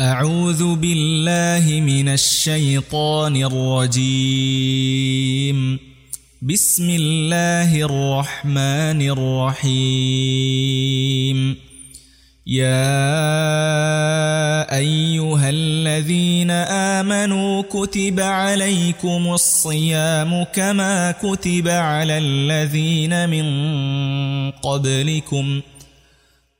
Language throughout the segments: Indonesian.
أعوذ بالله من الشيطان الرجيم. بسم الله الرحمن الرحيم. يا أيها الذين آمنوا كتب عليكم الصيام كما كتب على الذين من قبلكم.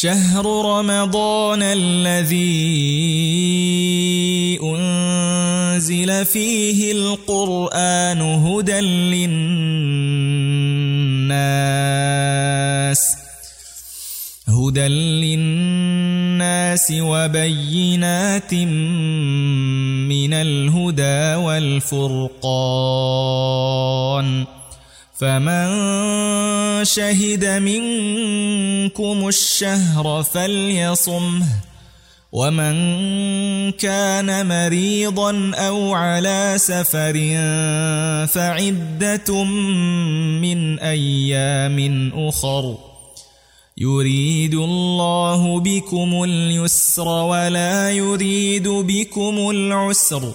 شهر رمضان الذي أنزل فيه القرآن هدى للناس هدى للناس وبينات من الهدى والفرقان. فمن شهد منكم الشهر فليصمه ومن كان مريضا أو على سفر فعدة من أيام أخر يريد الله بكم اليسر ولا يريد بكم العسر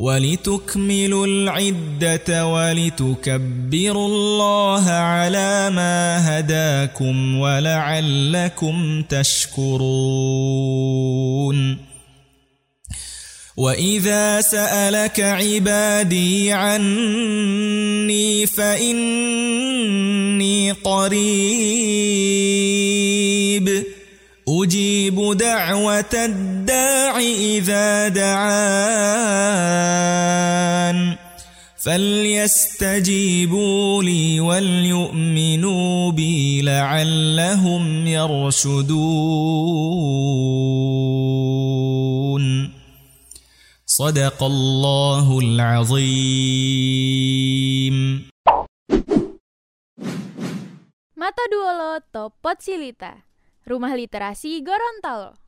ولتكملوا العدة ولتكبروا الله على ما هداكم ولعلكم تشكرون. وإذا سألك عبادي عني فإني قريب. أجيب دعوة الداع إذا دعان. فليستجيبوا لي وليؤمنوا بي لعلهم يرشدون. صدق الله العظيم. Mata Duolo Topot Silita. Rumah Literasi Gorontalo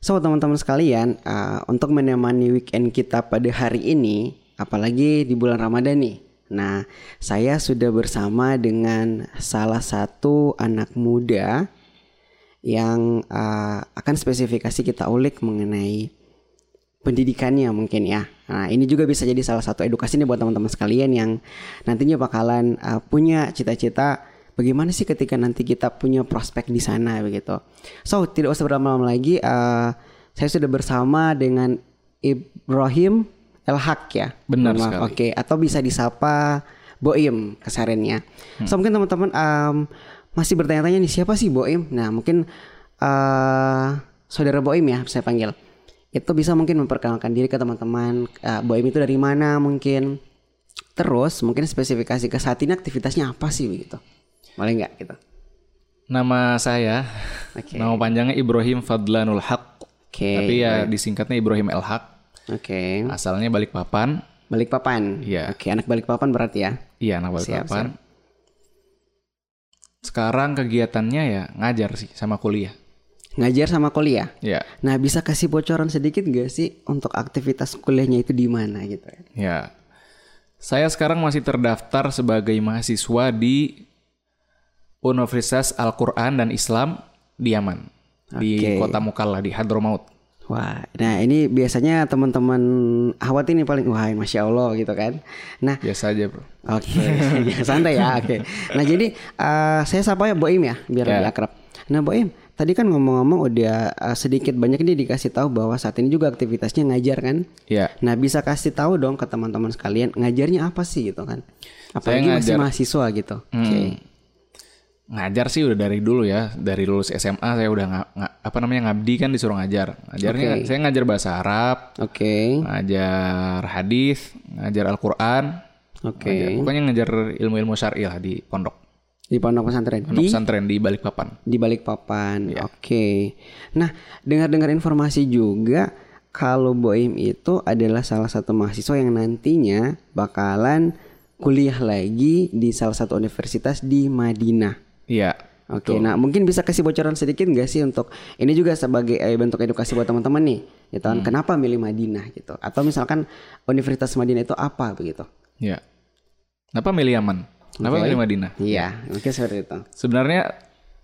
So teman-teman sekalian, uh, untuk menemani weekend kita pada hari ini, apalagi di bulan Ramadan nih. Nah, saya sudah bersama dengan salah satu anak muda yang uh, akan spesifikasi kita ulik mengenai pendidikannya mungkin ya. Nah, ini juga bisa jadi salah satu edukasi nih buat teman-teman sekalian yang nantinya bakalan uh, punya cita-cita bagaimana sih ketika nanti kita punya prospek di sana begitu. So tidak usah berlama-lama lagi, uh, saya sudah bersama dengan Ibrahim El Haq ya. Benar Maaf, sekali. Oke, atau bisa disapa Boim kesarennya. Hmm. So mungkin teman-teman um, masih bertanya-tanya nih siapa sih Boim? Nah mungkin uh, saudara Boim ya saya panggil. Itu bisa mungkin memperkenalkan diri ke teman-teman. Uh, Boim itu dari mana mungkin? Terus mungkin spesifikasi ke saat ini aktivitasnya apa sih begitu? Boleh nggak gitu? Nama saya, Oke. nama panjangnya Ibrahim Fadlanul Haq. Oke. Tapi ya disingkatnya Ibrahim El Haq. Oke. Asalnya Balikpapan. Balikpapan. Iya. Oke, anak Balikpapan berarti ya. Iya, anak Siap, Balikpapan. Sekarang kegiatannya ya ngajar sih sama kuliah. Ngajar sama kuliah. Ya, Nah, bisa kasih bocoran sedikit gak sih untuk aktivitas kuliahnya itu di mana gitu ya? ya. Saya sekarang masih terdaftar sebagai mahasiswa di Universitas Al-Quran dan Islam di Yaman. Di kota Mukalla, di Hadramaut. Wah, nah ini biasanya teman-teman Ahwat ini paling wah masya Allah gitu kan. Nah, Biasa aja bro. Oke, ya, santai ya. Oke. Nah jadi eh, saya sapa ya Boim ya, biar Ya. lebih akrab. Nah Boim, tadi kan ngomong-ngomong udah uh, sedikit banyak nih dikasih tahu bahwa saat ini juga aktivitasnya ngajar kan. Iya. Nah bisa kasih tahu dong ke teman-teman sekalian ngajarnya apa sih gitu kan? Apalagi masih ngajar- mahasiswa gitu. Oke. Ngajar sih udah dari dulu ya, dari lulus SMA saya udah nga, nga- apa namanya ngabdi kan disuruh ngajar. Ngajarnya Oke. saya ngajar bahasa Arab, Oke. ngajar hadis, ngajar Al-Qur'an. Oke. ngajar- Pokoknya ngajar ilmu-ilmu syar'i lah di pondok. Di pondok pesantren. Pondok Di pesantren di Balikpapan. di Balikpapan. Iya. Oke. Nah, dengar-dengar informasi juga kalau Boim itu adalah salah satu mahasiswa yang nantinya bakalan kuliah lagi di salah satu universitas di Madinah. Iya. Oke, nah mungkin bisa kasih bocoran sedikit nggak sih untuk ini juga sebagai eh, bentuk edukasi buat teman-teman nih, gitu Hmm. kan? Kenapa milih Madinah gitu? Atau misalkan Universitas Madinah itu apa begitu? Iya. Kenapa milih Yaman? Kenapa Oke. milih Madinah? Iya, mungkin seperti itu. Sebenarnya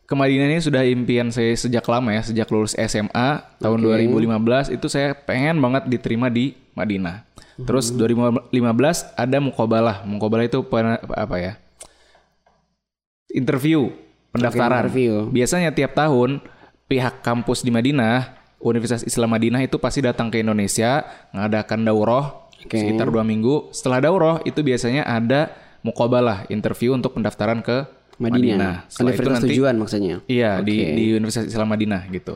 ke Madinah ini sudah impian saya sejak lama ya, sejak lulus SMA tahun 2015 itu saya pengen banget diterima di Madinah. Terus 2015 ada mukobalah. Mukobalah itu apa ya? Interview, pendaftaran. interview. Biasanya tiap tahun pihak kampus di Madinah, Universitas Islam Madinah itu pasti datang ke Indonesia ngadakan daurah Oke. sekitar dua minggu. Setelah daurah itu biasanya ada mukobalah interview untuk pendaftaran ke Madinah, Madinah. Setelah itu nanti tujuan maksudnya. Iya di Oke. Mhm. di Universitas Islam Madinah gitu.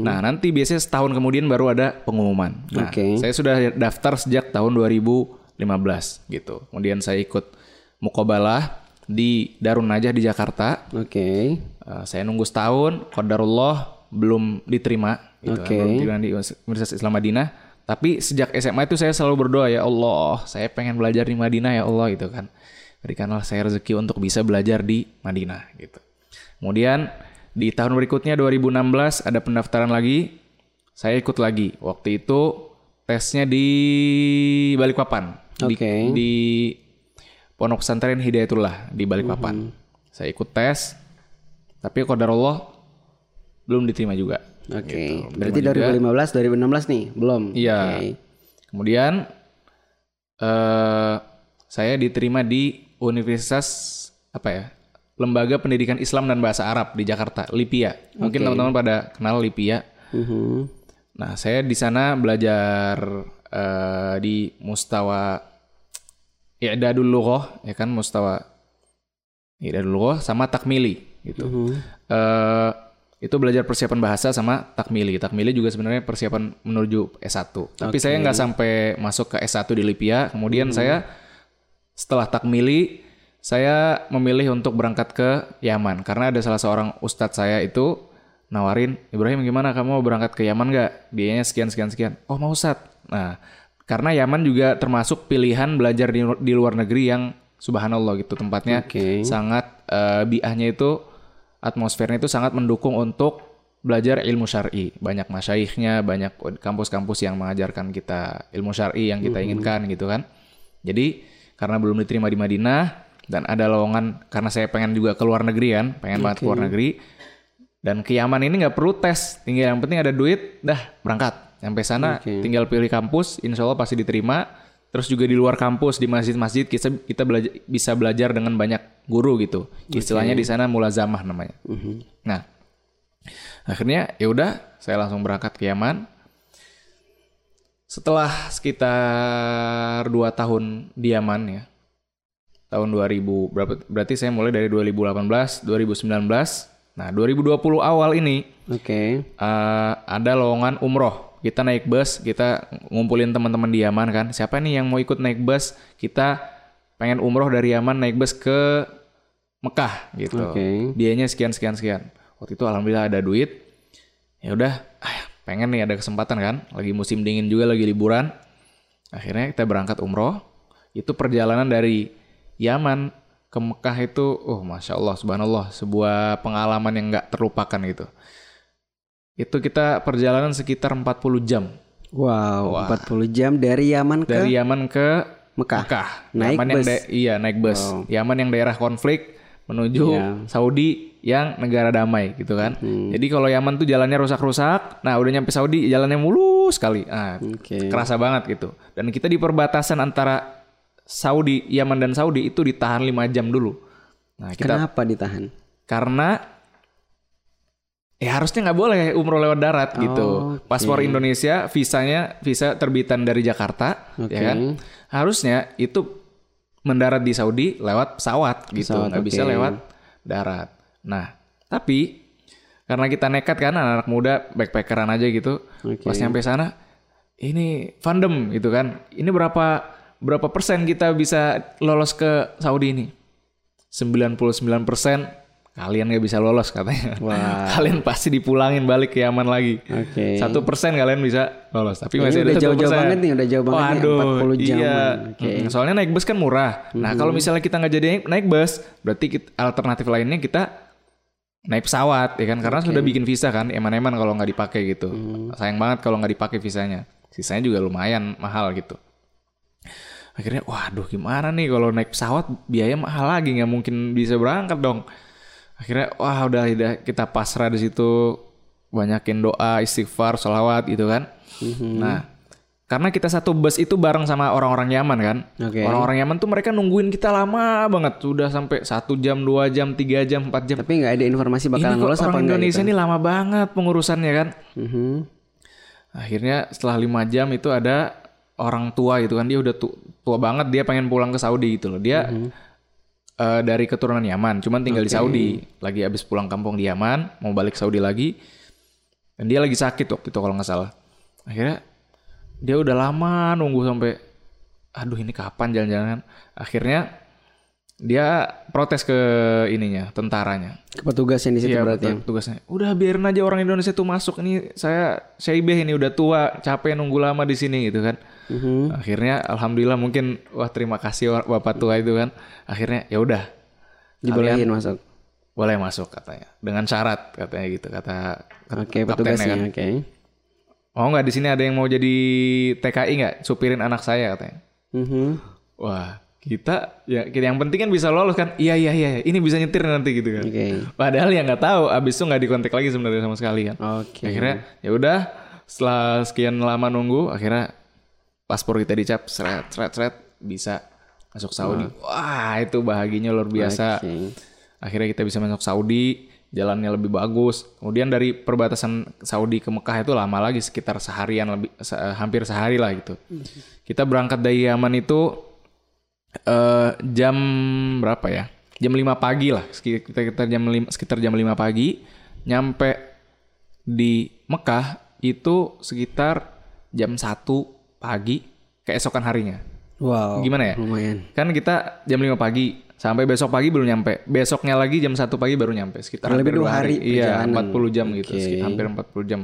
Nah nanti biasanya setahun kemudian baru ada pengumuman. Nah Oke. saya sudah daftar sejak tahun 2015 gitu. Kemudian saya ikut mukobalah di Darun Najah di Jakarta. Oke. Eh, saya nunggu setahun, qadarullah belum diterima gitu kan, Oke. belum diterima di Universitas Islam Madinah. Tapi sejak SMA itu saya selalu berdoa ya Allah, saya pengen belajar di Madinah ya Allah gitu kan. Berikanlah saya rezeki untuk bisa belajar di Madinah gitu. Kemudian di tahun berikutnya 2016 ada pendaftaran lagi. Saya ikut lagi. Waktu itu tesnya di Balikpapan. Di, Oke. di Pondok Pesantren Hidayatullah di Balikpapan. Mhm. Saya ikut tes. Tapi qadarullah belum diterima juga. Oke. Gitu. Berarti Diterima 2015 2016 nih, belum. Iya. Oke. Kemudian eh saya diterima di Universitas apa ya? Lembaga Pendidikan Islam dan Bahasa Arab di Jakarta, LIPIA. Mungkin Oke. teman-teman pada kenal LIPIA. Mhm. Nah, saya di sana belajar eh, di mustawa i'dadul lughah, ya kan mustawa i'dadul lughah sama takmili gitu. Mhm. Eh, itu belajar persiapan bahasa sama takmili. Takmili juga sebenarnya persiapan menuju S1. Tapi saya nggak sampai masuk ke S1 di Lipia. Kemudian saya setelah takmili saya memilih untuk berangkat ke Yaman karena ada salah seorang ustadz saya itu nawarin Ibrahim gimana kamu mau berangkat ke Yaman nggak biayanya sekian sekian sekian oh mau ustadz nah karena Yaman juga termasuk pilihan belajar di, di luar negeri yang subhanallah gitu tempatnya Oke. sangat eh, biahnya itu atmosfernya itu sangat mendukung untuk belajar ilmu syar'i. Banyak masyaikhnya banyak kampus-kampus yang mengajarkan kita ilmu syar'i yang kita inginkan gitu kan. Jadi karena belum diterima di Madinah dan ada lowongan karena saya pengen juga ke luar negeri kan pengen banget ke luar negeri dan ke Yaman ini nggak perlu tes tinggal yang penting ada duit dah berangkat sampai sana Oke. tinggal pilih kampus insya Allah pasti diterima. Terus juga di luar kampus di masjid-masjid kita kita belajar bisa belajar dengan banyak guru gitu. Istilahnya di sana mulazamah namanya. Nah akhirnya ya udah saya langsung berangkat ke Yaman. Setelah sekitar dua tahun di Yaman ya tahun 2000 berapa berarti saya mulai dari 2018 2019 nah 2020 awal ini Oke. eh, ada lowongan umroh. Kita naik bus, kita ngumpulin teman-teman di Yaman kan. Siapa nih yang mau ikut naik bus? Kita pengen umroh dari Yaman naik bus ke Mekah gitu. Oke. Biayanya sekian sekian sekian. Waktu itu alhamdulillah ada duit. Ya udah, ah, pengen nih ada kesempatan kan. Lagi musim dingin juga, lagi liburan. Akhirnya kita berangkat umroh. Itu perjalanan dari Yaman ke Mekah itu, oh masya Allah, subhanallah, sebuah pengalaman yang nggak terlupakan gitu. Itu kita perjalanan sekitar 40 jam Wow, 40 jam dari Yaman ke dari Yaman ke Mekah. Mekah. Naik Yaman yang bus. da- iya naik bus. Wow. Yaman yang daerah konflik menuju Iya. Saudi yang negara damai gitu kan. Hmm. Jadi kalau Yaman tuh jalannya rusak-rusak, nah udah nyampe Saudi jalannya mulus sekali. Nah, Oke. kerasa banget gitu. Dan kita di perbatasan antara Saudi, Yaman dan Saudi itu ditahan 5 jam dulu. Nah, kita Kenapa ditahan? karena ya harusnya nggak boleh umroh lewat darat gitu. oke. Paspor Indonesia, visanya visa terbitan dari Jakarta, Oke. ya kan? Harusnya itu mendarat di Saudi lewat pesawat gitu, Pesawat, nggak bisa oke. lewat darat. Nah, tapi karena kita nekat kan anak-anak muda backpackeran aja gitu, Oke. pas nyampe sana ini fandom gitu kan. Ini berapa berapa persen kita bisa lolos ke Saudi ini? 99 persen kalian nggak bisa lolos katanya. Wah. kalian pasti dipulangin balik ke Yaman lagi. Oke. Satu persen kalian bisa lolos, tapi Ini masih ada udah jauh-jauh banget nih, udah jauh banget nih, 40 jaman. Iya. Oke. Mhm. Mm, Soalnya naik bus kan murah. Nah kalau misalnya kita nggak jadi naik, naik bus, berarti kita- alternatif lainnya kita naik pesawat, ya kan? Karena sudah bikin visa kan, eman-eman kalau nggak dipakai gitu. Mhm. Sayang banget kalau nggak dipakai visanya. Sisanya juga lumayan mahal gitu. Akhirnya, waduh gimana nih kalau naik pesawat biaya mahal lagi nggak mungkin bisa berangkat dong. Akhirnya, wah udah, udah kita pasrah di situ banyakin doa, istighfar, sholawat gitu kan. Nah, karena kita satu bus itu bareng sama orang-orang Yaman kan. Oke. Orang-orang Yaman tuh mereka nungguin kita lama banget, sudah sampai satu jam, dua jam, tiga jam, empat jam. Tapi nggak ada informasi kok lolos apa orang Indonesia gitu. ini lama banget pengurusannya kan. Mhm. Akhirnya setelah lima jam itu ada orang tua gitu kan dia udah tu- tua banget dia pengen pulang ke Saudi gitu loh. Dia eh, dari keturunan Yaman, cuman tinggal di Saudi. Lagi habis pulang kampung di Yaman, mau balik Saudi lagi. Dan dia lagi sakit waktu itu kalau nggak salah. Akhirnya dia udah lama nunggu sampai aduh ini kapan jalan-jalan. Akhirnya dia protes ke ininya, tentaranya. Ke petugas yang di situ Iya, berarti. betul, tugasnya. Udah biarin aja orang Indonesia tuh masuk ini saya Syaibeh ini udah tua, capek nunggu lama di sini gitu kan. Mhm. Akhirnya alhamdulillah mungkin wah terima kasih Bapak tua itu kan. Akhirnya ya udah Dibolehin masuk. boleh masuk katanya dengan syarat katanya gitu kata Oke, kaptennya petugasnya. kan. Oke. Mau nggak di sini ada yang mau jadi TKI nggak supirin anak saya katanya. Mhm. Wah kita ya yang penting kan bisa lolos kan. Iya iya iya ini bisa nyetir nanti gitu kan. Oke. Padahal yang nggak tahu abis itu nggak dikontak lagi sebenarnya sama sekali kan. Oke. Akhirnya ya udah setelah sekian lama nunggu akhirnya paspor kita dicap seret seret seret bisa masuk Saudi. Wah, itu bahagianya luar biasa. Oke. Akhirnya kita bisa masuk Saudi, jalannya lebih bagus. Kemudian dari perbatasan Saudi ke Mekah itu lama lagi sekitar seharian lebih se- hampir sehari lah gitu. Kita berangkat dari Yaman itu eh jam berapa ya? Jam 5 pagi lah. Sekitar, sekitar jam 5 sekitar jam 5 pagi nyampe di Mekah itu sekitar jam 1 pagi keesokan harinya. Wow. Gimana ya? Lumayan. Kan kita jam 5 pagi sampai besok pagi belum nyampe. Besoknya lagi jam 1 pagi baru nyampe. Sekitar lebih dua hari Iya, perjalanan. 40 jam gitu. Oke. Sekitar hampir 40 jam.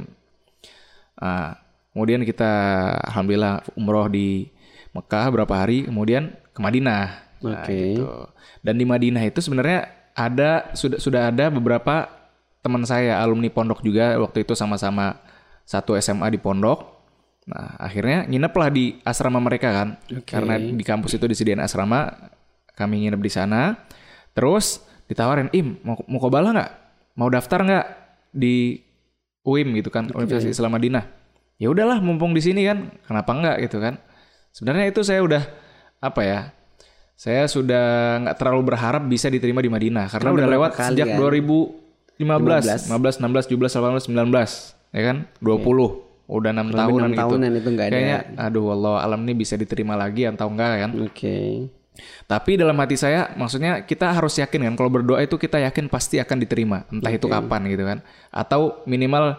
Nah, kemudian kita alhamdulillah umroh di Mekah berapa hari, kemudian ke Madinah. Nah, Oke. gitu. Dan di Madinah itu sebenarnya ada sudah sudah ada beberapa teman saya alumni pondok juga waktu itu sama-sama satu SMA di pondok. Nah, akhirnya nginep lah di asrama mereka kan. Karena di kampus itu disediain asrama, kami nginep di sana. Terus ditawarin, "Im, mau mau kobala nggak? Mau daftar nggak di UIM gitu kan, Universitas Islam Madinah?" Ya udahlah, mumpung di sini kan, kenapa nggak gitu kan? Sebenarnya itu saya udah apa ya? Saya sudah nggak terlalu berharap bisa diterima di Madinah karena Karena udah lewat sejak kan? 2015, 15, 16, 17, 18, 19, ya kan? 20. Udah enam tahunan gitu. tahunan itu nggak ada. Kayaknya aduh Allah alam ini bisa diterima lagi atau enggak kan? Oke. Tapi dalam hati saya maksudnya kita harus yakin kan kalau berdoa itu kita yakin pasti akan diterima, entah itu kapan gitu kan. Atau minimal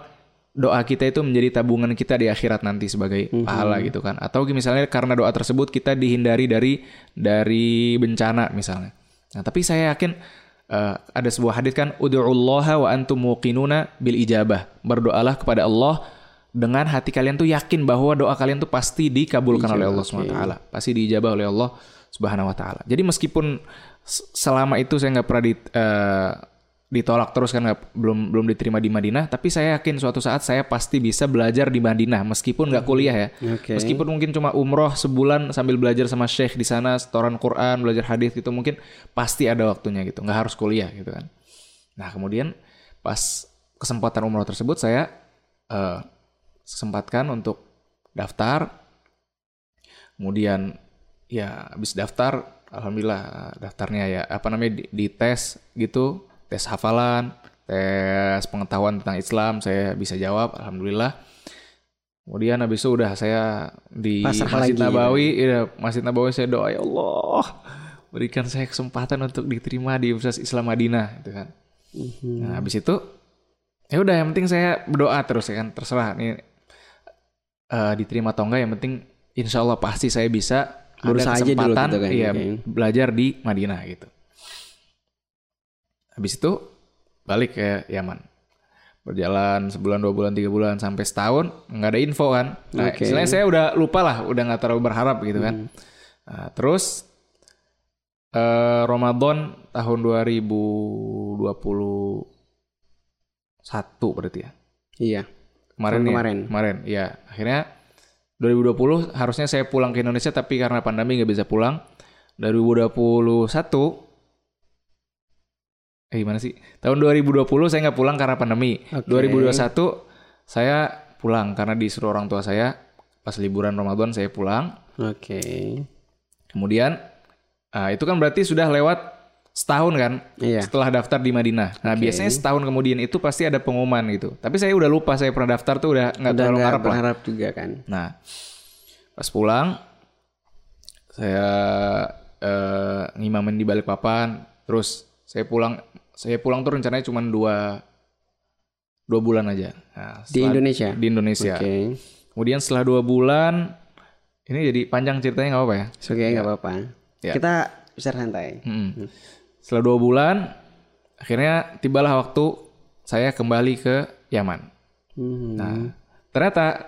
doa kita itu menjadi tabungan kita di akhirat nanti sebagai pahala gitu kan. Atau misalnya karena doa tersebut kita dihindari dari dari bencana misalnya. Nah, tapi saya yakin eh, ada sebuah hadis kan ud'ullaha wa antum muqinuna bil ijabah. Berdoalah kepada Allah dengan hati kalian tuh yakin bahwa doa kalian tuh pasti dikabulkan oleh Allah Subhanahu wa taala. Pasti diijabah oleh Allah Subhanahu wa taala. Jadi meskipun selama itu saya nggak pernah di, eh, ditolak terus kan nggak- belum belum diterima di Madinah, tapi saya yakin suatu saat saya pasti bisa belajar di Madinah meskipun nggak kuliah ya. Oke. Meskipun mungkin cuma umroh sebulan sambil belajar sama syekh di sana, setoran Quran, belajar hadis gitu mungkin pasti ada waktunya gitu, nggak harus kuliah gitu kan. Nah kemudian pas kesempatan umroh tersebut saya eh, sempatkan untuk daftar, kemudian ya habis daftar, alhamdulillah daftarnya ya apa namanya di, di tes gitu, tes hafalan, tes pengetahuan tentang Islam saya bisa jawab alhamdulillah kemudian habis itu udah saya di Pasrah Masjid lagi ya? Nabawi ya Masjid Nabawi saya doa ya Allah berikan saya kesempatan untuk diterima di Universitas Islam Madinah gitu kan Mhm. nah habis itu ya udah yang penting saya berdoa terus ya kan terserah nih eh, diterima atau enggak yang penting insya Allah pasti saya bisa Berusaha ada aja dulu kesempatan gitu kan, iya, oke. belajar di Madinah gitu. Habis itu balik ke Yaman. Berjalan sebulan, dua bulan, tiga bulan sampai setahun nggak ada info kan. Nah, Oke. istilahnya saya udah lupa lah, udah nggak terlalu berharap gitu kan. Hmm. Nah, terus eh, Ramadan tahun 2021 berarti ya. Iya. Kemarin ya? kemarin. Kemarin, iya. Akhirnya 2020 harusnya saya pulang ke Indonesia tapi karena pandemi nggak bisa pulang. 2021 eh gimana sih? Tahun 2020 saya nggak pulang karena pandemi. Oke. 2021 saya pulang karena disuruh orang tua saya pas liburan Ramadan saya pulang. Oke. Kemudian ah, itu kan berarti sudah lewat setahun kan Iya. setelah daftar di Madinah. Nah Oke. biasanya setahun kemudian itu pasti ada pengumuman gitu. Tapi saya udah lupa saya pernah daftar tuh udah nggak terlalu ngarep lah. berharap juga kan. Nah, pas pulang saya eh, ngimamin di Balikpapan, terus saya pulang saya pulang tuh rencananya cuma dua dua bulan aja. Nah, Di Indonesia. Di Indonesia. Oke. Kemudian setelah dua bulan, ini jadi panjang ceritanya nggak apa-apa ya? Oke, nggak apa-apa. Ya. Kita bisa santai. Mm-mm. Setelah dua bulan, akhirnya tibalah waktu saya kembali ke Yaman. Mhm. Nah, ternyata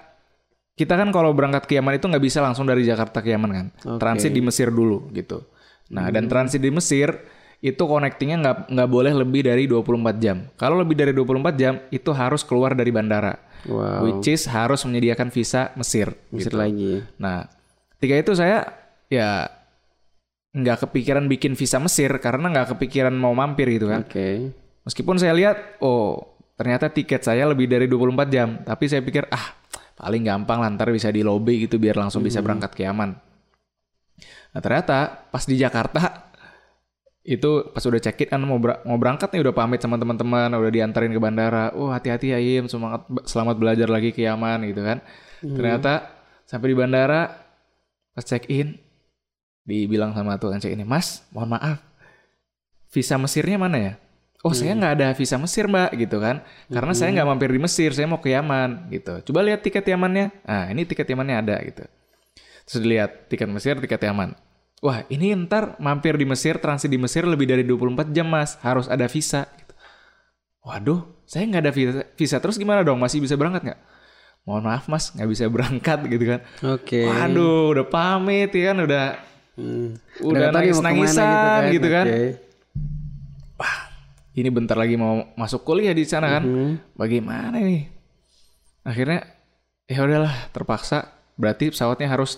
kita kan kalau berangkat ke Yaman itu nggak bisa langsung dari Jakarta ke Yaman kan, Oke. transit di Mesir dulu gitu. Nah, dan transit di Mesir itu connectingnya nggak nggak boleh lebih dari 24 jam. Kalau lebih dari 24 jam itu harus keluar dari bandara, Wow. which is harus menyediakan visa Mesir. Mesir gitu. lagi. Nah, ketika itu saya ya nggak kepikiran bikin visa Mesir karena nggak kepikiran mau mampir gitu kan. Oke. Meskipun saya lihat, oh ternyata tiket saya lebih dari 24 jam. Tapi saya pikir, ah paling gampang lah ntar bisa di lobby gitu biar langsung bisa berangkat ke Yaman. Nah ternyata pas di Jakarta, itu pas udah check in kan mau, ber- mau berangkat nih udah pamit sama teman-teman, udah diantarin ke bandara. Oh hati-hati ya Im, semangat selamat belajar lagi ke Yaman gitu kan. Ternyata sampai di bandara, pas check in, dibilang sama tukang check in, Mas mohon maaf, visa Mesirnya mana ya? Oh saya nggak ada visa Mesir mbak gitu kan. Karena saya nggak mampir di Mesir Saya mau ke Yaman gitu. Coba lihat tiket Yamannya. Nah ini tiket Yamannya ada gitu. Terus dilihat tiket Mesir tiket Yaman. Wah ini ntar mampir di Mesir Transit di Mesir lebih dari 24 jam mas. Harus ada visa gitu. Waduh saya nggak ada visa, visa. Terus gimana dong? Masih bisa berangkat nggak? Mohon maaf mas nggak bisa berangkat gitu kan. Oke. Waduh udah pamit ya kan Udah Hmm. udah nggak tahu nih mau ke mana nangis-nangisan gitu kan. Oke. ini bentar lagi mau masuk kuliah di sana kan. Mhm. Bagaimana nih? Akhirnya ya udahlah terpaksa berarti pesawatnya harus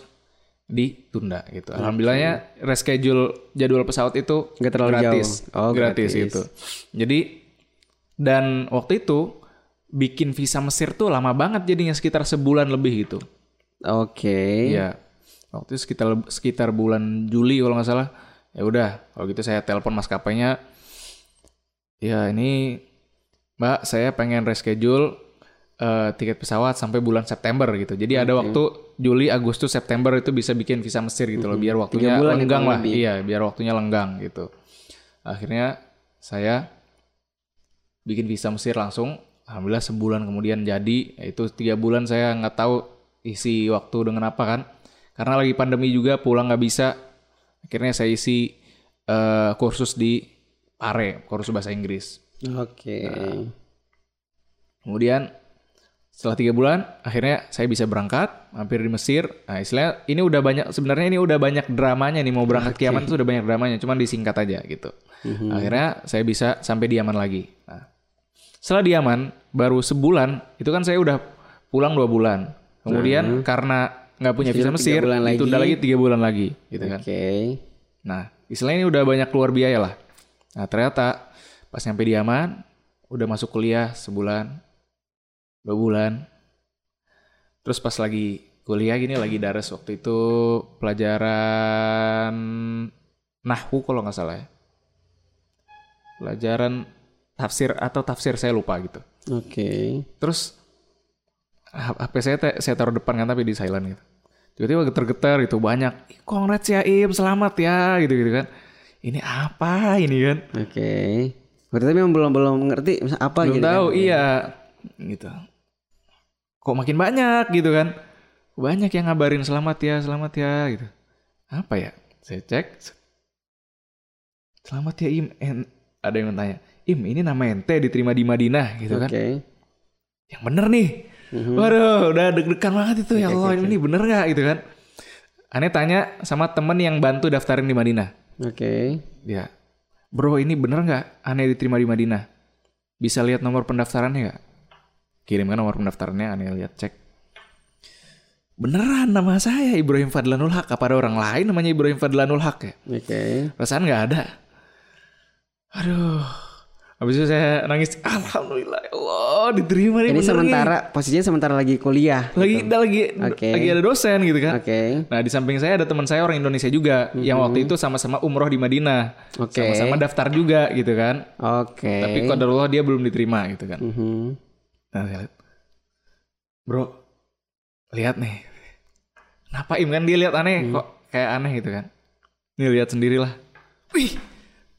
ditunda gitu. Alhamdulillahnya reschedule jadwal pesawat itu Nggak terlalu gratis. jauh. Oh, gratis, gratis. itu. Jadi dan waktu itu bikin visa Mesir tuh lama banget jadinya sekitar sebulan lebih gitu. Oke. Iya. Waktu itu sekitar sekitar bulan Juli kalau nggak salah. Ya udah, kalau gitu saya telepon maskapainya. Ya ini Mbak, saya pengen reschedule eh, tiket pesawat sampai bulan September gitu. Jadi ada waktu Juli, Agustus, September itu bisa bikin visa Mesir gitu loh, biar waktunya ya lenggang lah. lebih. Iya, biar waktunya lenggang gitu. Akhirnya saya bikin visa Mesir langsung. Alhamdulillah sebulan kemudian jadi. Itu tiga bulan saya nggak tahu isi waktu dengan apa kan. Karena lagi pandemi juga pulang nggak bisa. Akhirnya saya isi eh, kursus di Pare, kursus bahasa Inggris. Oke. Nah. Kemudian setelah tiga bulan, akhirnya saya bisa berangkat, mampir di Mesir. Nah, istilahnya ini udah banyak, sebenarnya ini udah banyak dramanya nih mau berangkat ke Yaman itu udah banyak dramanya, cuman disingkat aja gitu. Mhm. Akhirnya saya bisa sampai di Yaman lagi. Nah, setelah di Yaman, baru sebulan, itu kan saya udah pulang dua bulan. Kemudian karena nggak punya visa Mesir, ditunda lagi tiga bulan lagi, gitu kan. Oke. Nah, istilahnya ini udah banyak keluar biaya lah. Nah, ternyata pas nyampe di Yaman, udah masuk kuliah sebulan, dua bulan. Terus pas lagi kuliah gini, lagi dares waktu itu pelajaran Nahwu kalau nggak salah ya. Pelajaran tafsir atau tafsir saya lupa gitu. Oke. Terus H- HP saya saya taruh depan kan tapi di silent gitu. Tiba-tiba getar-getar gitu banyak. "Ih, Congrats ya Im, selamat ya gitu gitu kan. Ini apa ini kan? Oke. Berarti tapi memang belum belum ngerti apa Belum gitu. tahu, kan? iya. Gitu. Kok makin banyak gitu kan? Banyak yang ngabarin selamat ya, selamat ya gitu. Apa ya? Saya cek. Selamat ya Im. En- ada yang tanya, Im ini nama ente diterima di Madinah gitu kan? Oke. Yang bener nih. Mhm. Waduh, udah deg-degan banget itu ya Oke, Allah oke, ini bener nggak gitu kan? Aneh tanya sama temen yang bantu daftarin di Madinah. Oke. Ya, bro ini bener nggak aneh diterima di Madinah? Bisa lihat nomor pendaftarannya nggak? Kirimkan nomor pendaftarannya, aneh lihat cek. Beneran nama saya Ibrahim Fadlanul Haq. Apa ada orang lain namanya Ibrahim Fadlanul Haq ya? Oke. Perasaan nggak ada. Aduh. Habis itu saya nangis. Alhamdulillah ya Allah diterima nih Ini bener nih. sementara posisinya sementara lagi kuliah. lagi lagi Oke. lagi ada dosen gitu kan. Oke. Nah di samping saya ada teman saya orang Indonesia juga yang waktu itu sama-sama umroh di Madinah, Oke. sama-sama daftar juga gitu kan. Oke. Tapi qadarullah dia belum diterima gitu kan. Mhm. Nah saya lihat, bro, lihat nih, kenapa Im kan dia lihat aneh Hmm. kok kayak aneh gitu kan. Nih lihat sendirilah. Wih,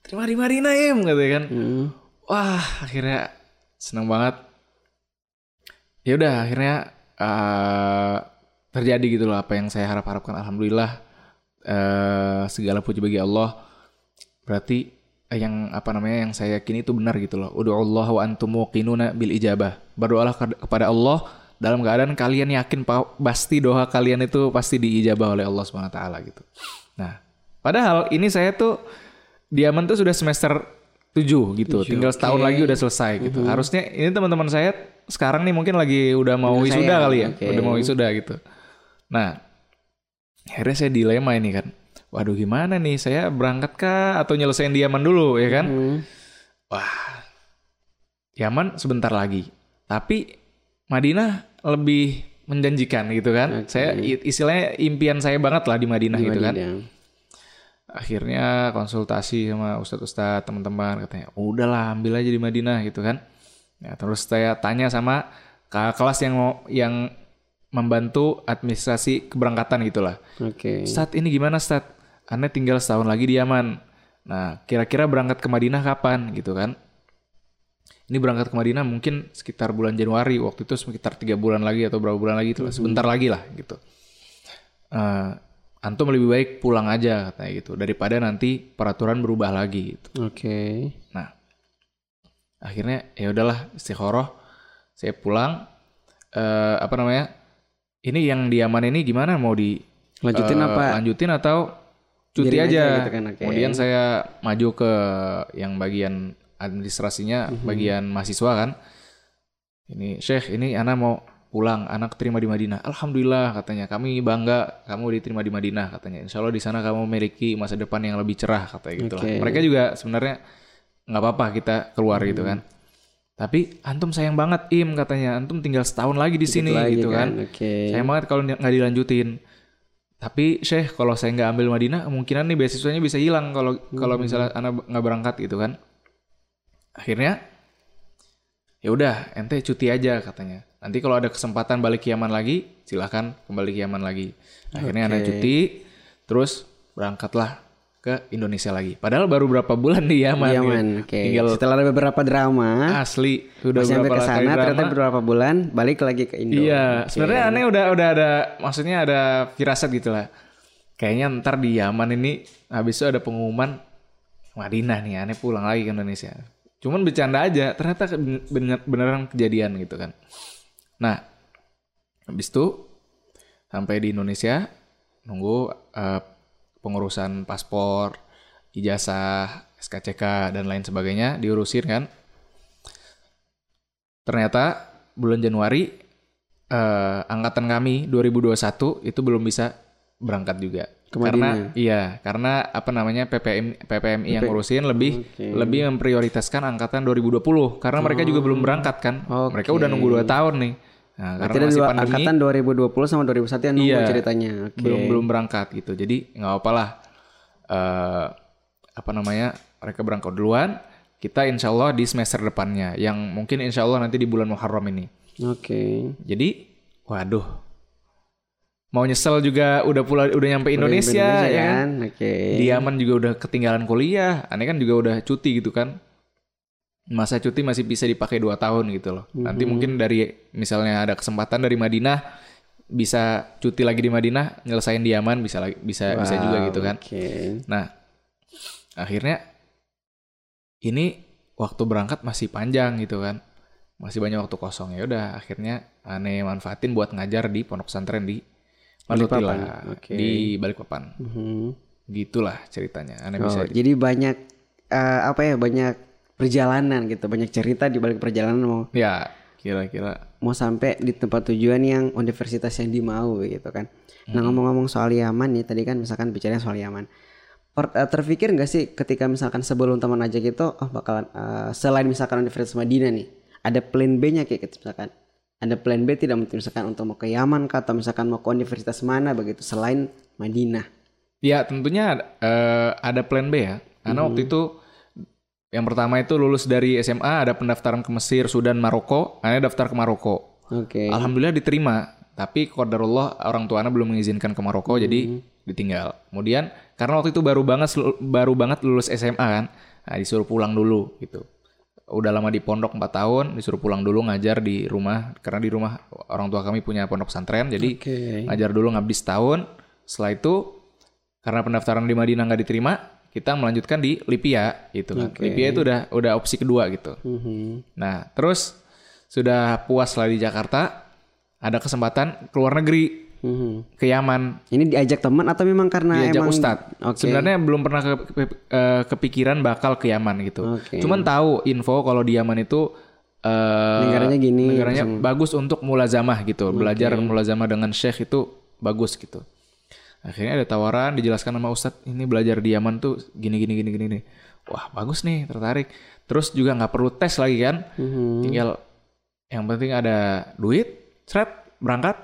terima di Madinah Im katanya kan. Mhm. Wah, akhirnya seneng banget. Ya udah, akhirnya eh, terjadi gitu loh apa yang saya harap-harapkan. Alhamdulillah, eh, segala puji bagi Allah. Berarti eh, yang apa namanya yang saya yakini itu benar gitu loh. Udu'ullah wa antum muqinuna bil ijabah. Berdoalah ke- kepada Allah dalam keadaan kalian yakin pa- pasti doa kalian itu pasti diijabah oleh Allah taala gitu. Nah, padahal ini saya tuh di Yaman tuh sudah semester 7 gitu. Tujuh, Tinggal setahun oke. lagi udah selesai gitu. Harusnya ini teman-teman saya sekarang nih mungkin lagi udah mau wisuda kali ya. oke. Udah mau wisuda gitu. Nah, akhirnya saya dilema ini kan. Waduh gimana nih saya berangkat kah atau nyelesain di Yaman dulu ya kan? Mhm. Wah, Yaman sebentar lagi. Tapi Madinah lebih menjanjikan gitu kan. Oke. Saya istilahnya impian saya banget lah di Madinah Di gitu kan. Akhirnya konsultasi sama ustadz-ustadz teman-teman katanya, udahlah ambil aja di Madinah gitu kan. Ya, terus saya tanya sama kakak kelas yang mau- yang membantu administrasi keberangkatan gitulah. Oke. Ustadz ini gimana Ustadz? Anda tinggal setahun lagi di Yaman. Nah, kira-kira berangkat ke Madinah kapan gitu kan? Ini berangkat ke Madinah mungkin sekitar bulan Januari. Waktu itu sekitar tiga bulan lagi atau berapa bulan lagi itu lah. Sebentar lagi lah gitu. Eh, antum lebih baik pulang aja katanya gitu. Daripada nanti peraturan berubah lagi gitu. Oke. Nah, akhirnya ya udahlah istikharah. Saya pulang. Eh, apa namanya? Ini yang di Yaman ini gimana? Mau di Lanjutin eh, apa? Lanjutin atau cuti aja. aja gitu kan, oke. Kemudian saya maju ke yang bagian administrasinya, Mhm. bagian mahasiswa kan. Ini Syekh, ini anak mau pulang, anak terima di Madinah. Alhamdulillah katanya, kami bangga kamu diterima di Madinah katanya. Insya Allah di sana kamu memiliki masa depan yang lebih cerah katanya gitu lah. Mereka juga sebenarnya nggak apa-apa kita keluar gitu Mhm. kan. Tapi antum sayang banget Im katanya, antum tinggal setahun lagi di sini lagi gitu kan. Oke. Sayang banget kalau nggak dilanjutin. Tapi Syekh kalau saya nggak ambil Madinah kemungkinan nih beasiswanya bisa hilang kalau kalau misalnya anak nggak berangkat gitu kan. Akhirnya ya udah ente cuti aja katanya. Nanti kalau ada kesempatan balik ke Yaman lagi silahkan kembali ke Yaman lagi. Akhirnya anak Oke. cuti terus berangkatlah ke Indonesia lagi. Padahal baru berapa bulan di Yaman. Di. Yaman. Oke. Tinggal Setelah ada beberapa drama, asli udah pas sampai berapa ke sana ternyata beberapa bulan balik lagi ke Indo. Iya, Oke. sebenarnya aneh udah udah ada maksudnya ada firasat gitu lah. Kayaknya ntar di Yaman ini habis itu ada pengumuman Madinah nih, aneh pulang lagi ke Indonesia. Cuman bercanda aja, ternyata bener- beneran kejadian gitu kan. Nah, habis itu sampai di Indonesia nunggu eh, pengurusan paspor, ijazah, SKCK dan lain sebagainya diurusin kan. Ternyata bulan Januari eh, angkatan kami 2021 itu belum bisa berangkat juga. Karena iya, karena apa namanya PPM PPMI yang ngurusin lebih Oke. lebih memprioritaskan angkatan 2020 karena mereka juga belum berangkat kan. Oke. Mereka udah nunggu 2 tahun nih. Nah, karena masih dua pandemi angkatan 2020 sama 2021 yang nunggu Iya. ceritanya. Oke. belum belum berangkat gitu. Jadi nggak apa-apa lah. Eh, apa namanya? Mereka berangkat duluan. kita insya Allah di semester depannya yang mungkin insya Allah nanti di bulan Muharram ini. Oke. Jadi, waduh, mau nyesel juga udah pula udah nyampe Indonesia, Indonesia ya kan? kan? Oke. Di Yaman juga udah ketinggalan kuliah, aneh kan juga udah cuti gitu kan. Masa cuti masih bisa dipakai dua tahun gitu loh. Nanti Mhm. mungkin dari misalnya ada kesempatan dari Madinah bisa cuti lagi di Madinah, nyelesain di Yaman bisa lagi bisa bisa juga Wow, gitu kan. Oke. Nah, akhirnya ini waktu berangkat masih panjang gitu kan. Masih banyak waktu kosong ya udah akhirnya aneh manfaatin buat ngajar di pondok pesantren di Balikpapan, oke. di Balikpapan. Mhm. Gitulah ceritanya. Aneh Oh, bisa jadi banyak eh, apa ya banyak perjalanan gitu, banyak cerita di balik perjalanan mau ya kira-kira mau sampai di tempat tujuan yang universitas yang dimau gitu kan. Nah ngomong-ngomong soal Yaman nih tadi kan misalkan bicaranya soal Yaman. Per- eh, terpikir nggak sih ketika misalkan sebelum teman aja gitu, oh bakalan eh, selain misalkan Universitas Madinah nih, ada plan B-nya kayak gitu misalkan. Ada plan B tidak mungkin misalkan untuk mau ke Yaman kah atau misalkan mau ke universitas mana begitu selain Madinah. Ya tentunya eh, ada plan B ya. Karena waktu itu yang pertama itu lulus dari SMA ada pendaftaran ke Mesir, Sudan, Maroko. Aneh daftar ke Maroko. Oke. Alhamdulillah diterima. Tapi qadarullah orang tuanya belum mengizinkan ke Maroko jadi ditinggal. Kemudian karena waktu itu baru banget baru banget lulus SMA kan. Nah, disuruh pulang dulu gitu. Udah lama di pondok 4 tahun, disuruh pulang dulu ngajar di rumah karena di rumah orang tua kami punya pondok pesantren jadi Oke. ngajar dulu ngabdi setahun. Setelah itu karena pendaftaran di Madinah nggak diterima, kita melanjutkan di Lipia gitu kan. Oke. Lipia itu udah udah opsi kedua gitu. Mhm. Nah, terus sudah puas lah di Jakarta, ada kesempatan keluar negeri Mhm. ke Yaman Ini diajak teman atau memang karena diajak emang Ustadz. Oke. Sebenarnya belum pernah ke- ke- eh, kepikiran bakal ke Yaman gitu. Oke. Cuman tahu info kalau di Yaman itu eh, Negaranya gini, negaranya bagus untuk mulazamah gitu. Belajar mulazamah dengan syekh itu bagus gitu. Akhirnya ada tawaran dijelaskan sama Ustadz ini belajar di Yaman tuh gini gini gini gini. Wah bagus nih tertarik. Terus juga nggak perlu tes lagi kan. Mhm. Tinggal yang penting ada duit, seret, berangkat,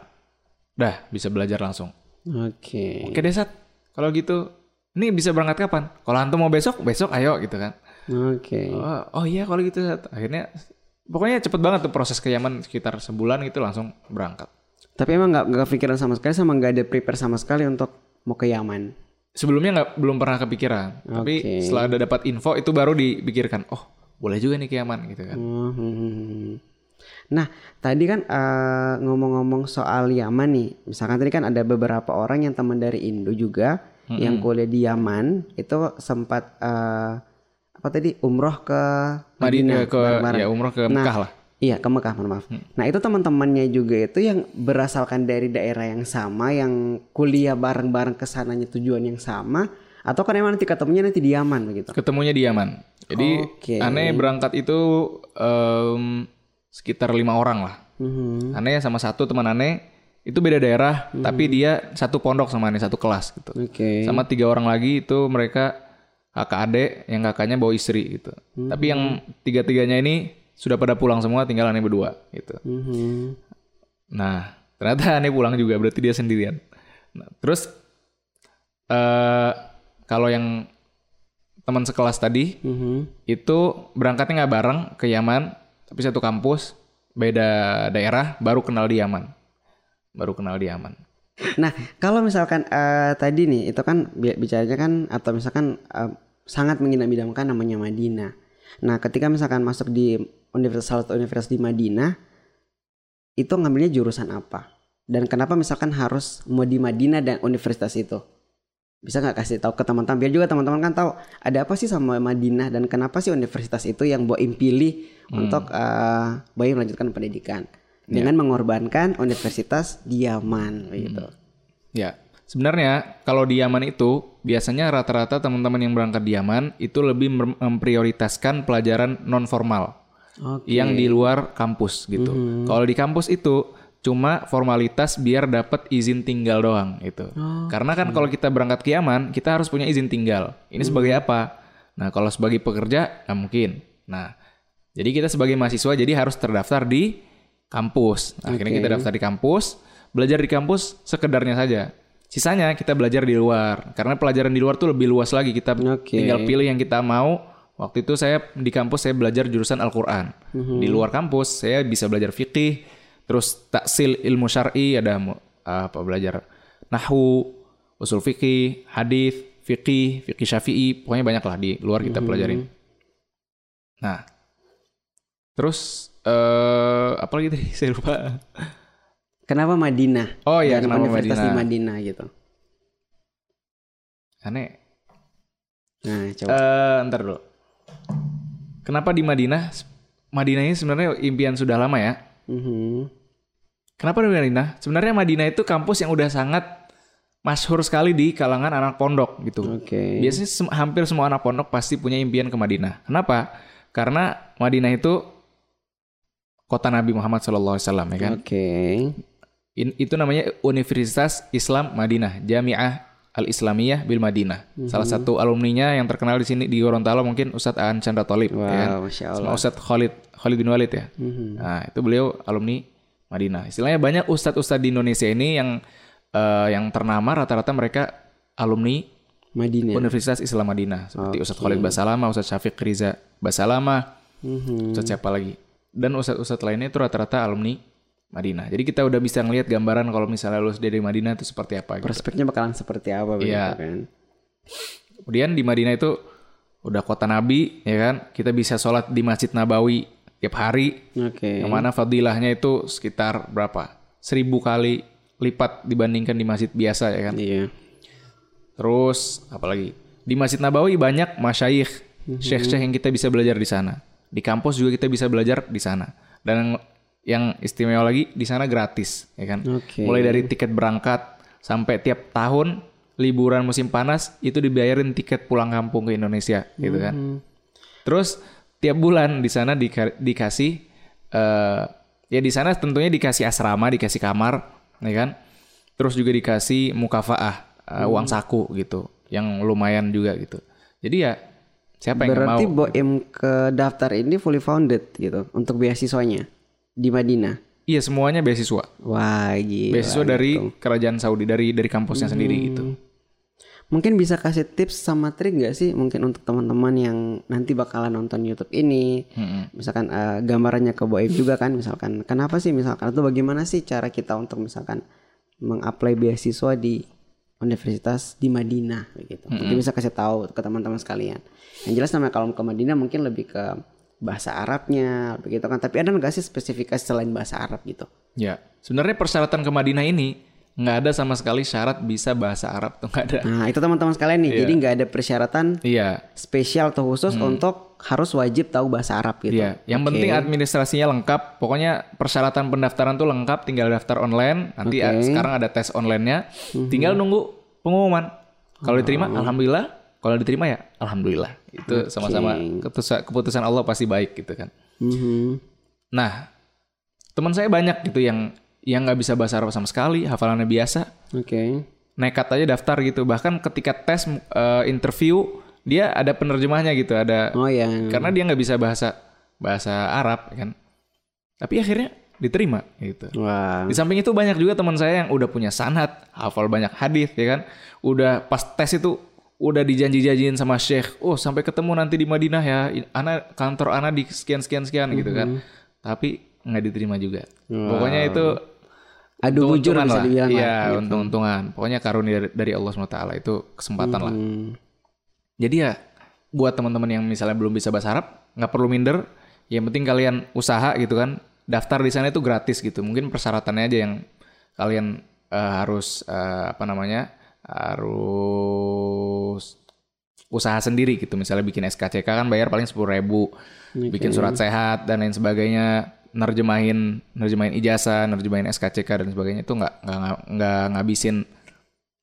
dah bisa belajar langsung. Oke. Oke deh Sat, kalau gitu ini bisa berangkat kapan? Kalau antum mau besok, besok ayo gitu kan. Oke. Oh, oh iya kalau gitu Sat. Akhirnya pokoknya cepet banget tuh proses ke Yaman sekitar sebulan gitu langsung berangkat. Tapi emang nggak nggak kepikiran sama sekali sama nggak ada prepare sama sekali untuk mau ke Yaman. Sebelumnya nggak belum pernah kepikiran, tapi Oke. setelah ada dapat info itu baru dipikirkan, oh boleh juga nih ke Yaman gitu kan. Oh, hmm, hmm, hmm. Nah, tadi kan eh, ngomong-ngomong soal Yaman nih, misalkan tadi kan ada beberapa orang yang teman dari Indo juga yang kuliah di Yaman itu sempat eh, apa tadi umroh ke Madinah ke bareng-bareng. ya umroh ke Nah, Mekah lah. Iya ke Mekah, mohon maaf. Nah itu teman-temannya juga itu yang berasalkan dari daerah yang sama, yang kuliah bareng-bareng ke sananya tujuan yang sama, atau kan emang nanti ketemunya nanti di Yaman begitu? Ketemunya di Yaman. Jadi Oke. aneh berangkat itu em, sekitar lima orang lah. Mhm. Aneh sama satu teman aneh itu beda daerah, tapi dia satu pondok sama aneh satu kelas gitu. Oke. Sama tiga orang lagi itu mereka kakak adik, yang kakaknya bawa istri gitu. Tapi yang tiga-tiganya ini sudah pada pulang semua, tinggal aneh berdua gitu. Mhm. Nah, ternyata aneh pulang juga, berarti dia sendirian. Nah, terus eh kalau yang teman sekelas tadi Mhm. itu berangkatnya nggak bareng ke Yaman, tapi satu kampus, beda daerah, baru kenal di Yaman. Baru kenal di Yaman. Nah kalau misalkan eh, tadi nih itu kan bi- bicaranya kan atau misalkan eh, sangat mengidam-idamkan namanya Madinah. Nah ketika misalkan masuk di universitas salah universitas di Madinah itu ngambilnya jurusan apa? Dan kenapa misalkan harus mau di Madinah dan universitas itu? Bisa nggak kasih tahu ke teman-teman biar juga teman-teman kan tahu ada apa sih sama Madinah dan kenapa sih universitas itu yang Boim pilih untuk eh Boim melanjutkan pendidikan dengan mengorbankan universitas di Yaman gitu. Ya, sebenarnya kalau di Yaman itu biasanya rata-rata teman-teman yang berangkat di Yaman itu lebih mem- memprioritaskan pelajaran non formal Oke. yang di luar kampus gitu. Kalau di kampus itu cuma formalitas biar dapat izin tinggal doang gitu. Karena kan kalau kita berangkat ke Yaman, kita harus punya izin tinggal. Ini sebagai apa? Nah, kalau sebagai pekerja nggak mungkin. Nah, jadi kita sebagai mahasiswa jadi harus terdaftar di kampus. Nah, Akhirnya kita daftar di kampus, belajar di kampus sekedarnya saja. Sisanya kita belajar di luar. Karena pelajaran di luar tuh lebih luas lagi. Kita Oke. tinggal pilih yang kita mau Waktu itu saya di kampus saya belajar jurusan Al-Qur'an. Di luar kampus saya bisa belajar fikih, terus taksil ilmu syar'i ada mu- apa belajar nahwu, usul fikih, hadis, fikih, fikih syafi'i, pokoknya banyak lah di luar kita pelajarin. Nah, terus eh apa lagi tadi saya lupa. Kenapa Madinah? Oh iya, Dan kenapa Universitas di Madinah? Madinah gitu. Aneh. Nah, coba. Eh, ntar dulu. Kenapa di Madinah? Madinah ini sebenarnya impian sudah lama ya. Mhm. Kenapa di Madinah? Sebenarnya Madinah itu kampus yang udah sangat masyhur sekali di kalangan anak pondok gitu. Oke. Biasanya sem- hampir semua anak pondok pasti punya impian ke Madinah. Kenapa? Karena Madinah itu kota Nabi Muhammad SAW ya kan. Oke. In- itu namanya Universitas Islam Madinah, Jamiah Al-Islamiyah bil Madinah. Salah satu alumninya yang terkenal di sini di Gorontalo mungkin Ustadz Aan Chandra Tolib Wow, ya kan. Sama. Ustadz Khalid Khalid bin Walid ya. Mhm. Nah, itu beliau alumni Madinah. Istilahnya banyak ustadz-ustadz di Indonesia ini yang eh, yang ternama rata-rata mereka alumni Madinah. Universitas Islam Madinah seperti Ustadz Khalid Basalama, Ustadz Syafiq Riza Basalama, Mhm. Ustadz siapa lagi? Dan ustadz-ustadz lainnya itu rata-rata alumni Madinah. Jadi kita udah bisa ngelihat gambaran kalau misalnya lulus dari Madinah itu seperti apa gitu. Prospeknya bakalan seperti apa begitu Iya. kan? Kemudian di Madinah itu udah kota Nabi, ya kan? Kita bisa sholat di Masjid Nabawi tiap hari, Oke. yang mana fadilahnya itu sekitar berapa? Seribu kali lipat dibandingkan di masjid biasa ya kan. Iya. Terus apalagi di Masjid Nabawi banyak masyayikh, Mhm. syekh-syekh yang kita bisa belajar di sana. Di kampus juga kita bisa belajar di sana. Dan yang istimewa lagi di sana gratis, ya kan. Oke. Mulai dari tiket berangkat sampai tiap tahun liburan musim panas itu dibayarin tiket pulang kampung ke Indonesia, gitu kan. Mhm. Terus tiap bulan di sana dika- dikasih eh ya di sana tentunya dikasih asrama, dikasih kamar, ya kan? Terus juga dikasih mukafaah, eh, uang saku gitu, yang lumayan juga gitu. Jadi ya siapa yang Berarti mau? Boem ke daftar ini fully founded gitu untuk beasiswanya di Madinah. Iya semuanya beasiswa, Wah, gila. beasiswa dari gitu. kerajaan Saudi, dari dari kampusnya sendiri gitu. Mungkin bisa kasih tips sama trik nggak sih mungkin untuk teman-teman yang nanti bakalan nonton YouTube ini. Mm-mm. Misalkan eh, gambarannya ke Boem juga kan misalkan kenapa sih misalkan atau bagaimana sih cara kita untuk misalkan mengapply beasiswa di universitas di Madinah begitu. Mungkin bisa kasih tahu ke teman-teman sekalian. Yang jelas namanya kalau ke Madinah mungkin lebih ke bahasa Arabnya begitu kan. Tapi ada nggak sih spesifikasi selain bahasa Arab gitu? Ya, sebenarnya persyaratan ke Madinah ini nggak ada sama sekali syarat bisa bahasa Arab tuh nggak ada. Nah itu teman-teman sekalian nih. Jadi nggak ada persyaratan Iya, spesial atau khusus untuk harus wajib tahu bahasa Arab gitu. Iya, yang Oke. penting administrasinya lengkap. Pokoknya persyaratan pendaftaran tuh lengkap, tinggal daftar online. Nanti uh, sekarang ada tes online-nya. Tinggal nunggu pengumuman. Kalau diterima, alhamdulillah. Kalau diterima ya, alhamdulillah. Itu sama-sama keputusan, keputusan Allah pasti baik gitu kan. Mhm. Nah, teman saya banyak gitu yang yang nggak bisa bahasa Arab sama sekali, hafalannya biasa, Oke. nekat aja daftar gitu. Bahkan ketika tes uh, interview, dia ada penerjemahnya gitu, ada Oh ya. karena dia nggak bisa bahasa bahasa Arab kan tapi akhirnya diterima gitu Wah. di samping itu banyak juga teman saya yang udah punya sanad hafal banyak hadis ya kan udah pas tes itu udah dijanji-janjiin sama syekh oh sampai ketemu nanti di Madinah ya ana kantor ana di sekian sekian sekian gitu kan tapi nggak diterima juga pokoknya itu Adu bujur bisa lah. dibilang lah. Iya, untung-untungan. Pokoknya karunia dari, Allah SWT itu kesempatan lah. Hmm. Jadi ya buat teman-teman yang misalnya belum bisa bahasa Arab, nggak perlu minder. Yang penting kalian usaha gitu kan. Daftar di sana itu gratis gitu. Mungkin persyaratannya aja yang kalian eh, harus eh, apa namanya harus usaha sendiri gitu. Misalnya bikin SKCK kan bayar paling sepuluh ribu, bikin surat sehat dan lain sebagainya, nerjemahin nerjemahin ijazah, nerjemahin SKCK dan sebagainya itu nggak nggak nggak ngabisin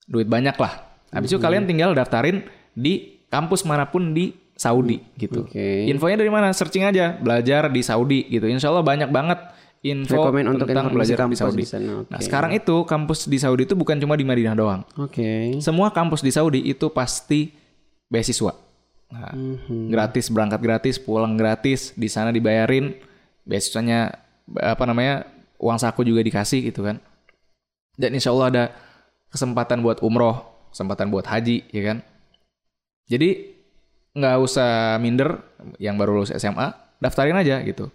duit banyak lah. Habis itu kalian tinggal daftarin di kampus mana pun di Saudi gitu. Oke. Infonya dari mana? Searching aja, belajar di Saudi gitu. Insya Allah banyak banget info Rekomen untuk tentang belajar di kampus Saudi. di sana, oke. Nah sekarang itu kampus di Saudi itu bukan cuma di Madinah doang. Oke. Semua kampus di Saudi itu pasti beasiswa. Nah, Mhm. gratis berangkat gratis, pulang gratis, di sana dibayarin, beasiswanya apa namanya uang saku juga dikasih gitu kan. Dan insya Allah ada kesempatan buat umroh, kesempatan buat haji, ya kan. Jadi nggak usah minder yang baru lulus SMA, daftarin aja gitu.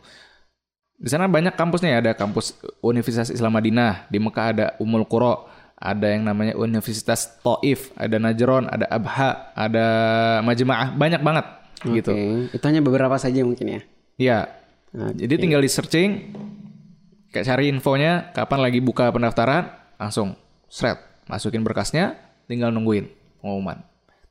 Di sana banyak kampusnya ya, ada kampus Universitas Islam Madinah, di Mekah ada Umul Qura, ada yang namanya Universitas Taif, ada Najron, ada Abha, ada Majma'ah, banyak banget gitu. Oke, Itu hanya beberapa saja mungkin ya. Iya. Oke. Jadi tinggal di searching, kayak cari infonya, kapan lagi buka pendaftaran, langsung seret, masukin berkasnya, tinggal nungguin pengumuman.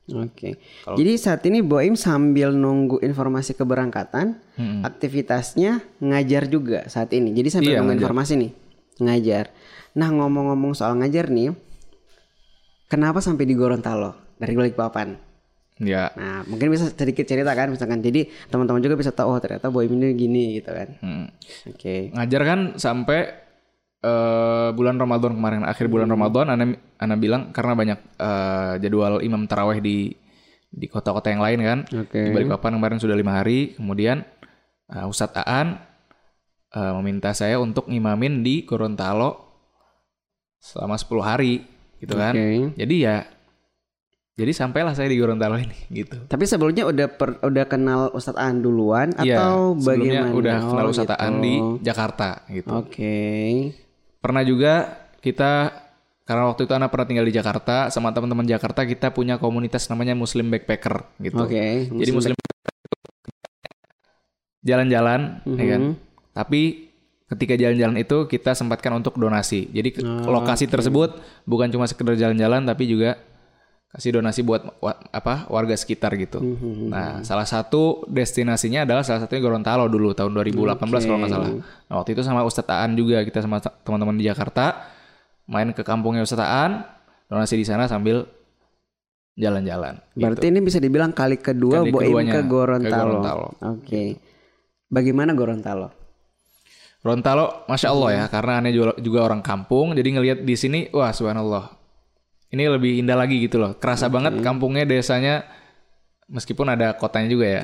Oke. Jadi saat ini Boim sambil nunggu informasi keberangkatan, aktivitasnya ngajar juga saat ini. Jadi sambil Iya, nunggu ngajar. informasi nih, ngajar. Nah ngomong-ngomong soal ngajar nih, kenapa sampai di Gorontalo dari Balikpapan? Ya. Nah mungkin bisa sedikit cerita kan, misalkan. Jadi teman-teman juga bisa tahu oh ternyata Boim ini gini gitu kan. Hmm. Oke. Ngajar kan sampai eh, bulan Ramadan kemarin, akhir bulan Ramadan, Ana, Ana bilang karena banyak eh, jadwal imam taraweh di di kota-kota yang lain kan. Oke. Di Balikpapan kemarin sudah lima hari, kemudian eh, Ustadz Aan eh, meminta saya untuk ngimamin di Gorontalo selama 10 hari gitu kan. Oke. Jadi ya jadi sampailah saya di Gorontalo ini gitu. Tapi sebelumnya udah per- udah kenal Ustadz An duluan Iya, atau sebelumnya bagaimana? udah kenal Oh, Ustadz gitu. Aan di Jakarta gitu. Oke. Pernah juga kita karena waktu itu anak pernah tinggal di Jakarta sama teman-teman Jakarta kita punya komunitas namanya Muslim Backpacker gitu. Oke. Jadi Muslim jalan-jalan ya kan. Mhm. Tapi ketika jalan-jalan itu kita sempatkan untuk donasi. Jadi Oh, lokasi tersebut bukan cuma sekedar jalan-jalan tapi juga kasih donasi buat wa- apa warga sekitar gitu. Mhm. Nah, salah satu destinasinya adalah salah satunya Gorontalo dulu tahun 2018 kalau nggak salah. Nah, waktu itu sama Ustadz Aan juga kita sama teman-teman di Jakarta main ke kampungnya Ustadz Aan, donasi di sana sambil jalan-jalan. Berarti gitu. ini bisa dibilang kali kedua Kali Boim ke ke Gorontalo. Gorontalo. Oke. Bagaimana Gorontalo? Gorontalo, masya Allah ya, karena aneh juga, juga orang kampung, jadi ngelihat di sini, wah subhanallah, ini lebih indah lagi gitu loh. Kerasa banget kampungnya, desanya, meskipun ada kotanya juga ya.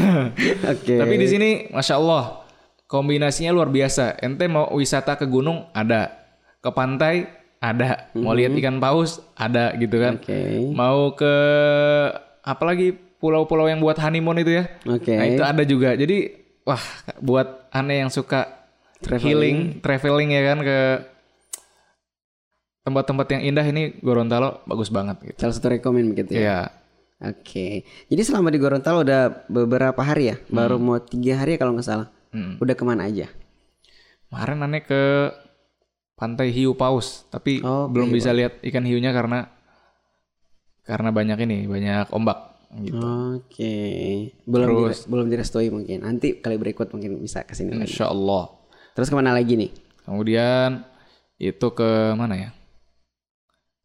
Oke. Tapi di sini, masya Allah, kombinasinya luar biasa. Ente mau wisata ke gunung ada, ke pantai ada, mau lihat ikan paus ada gitu kan. Oke. Mau ke apalagi pulau-pulau yang buat honeymoon itu ya. Oke. Nah itu ada juga. Jadi wah buat aneh yang suka healing, traveling ya kan ke tempat-tempat yang indah ini Gorontalo bagus banget gitu. Salah satu rekomen begitu ya. Iya. Oke. Jadi selama di Gorontalo udah beberapa hari ya, baru mau tiga hari ya kalau nggak salah. Hmm. Udah ke mana aja? Kemarin aneh ke pantai Hiu Paus, tapi Oh, belum Hiu bisa lihat ikan hiunya karena karena banyak ini, banyak ombak gitu. Oke. Belum Terus- dire- belum direstui mungkin. Nanti kali berikut mungkin bisa ke sini lagi. Insya Allah. Terus ke mana lagi nih? Kemudian itu ke mana ya?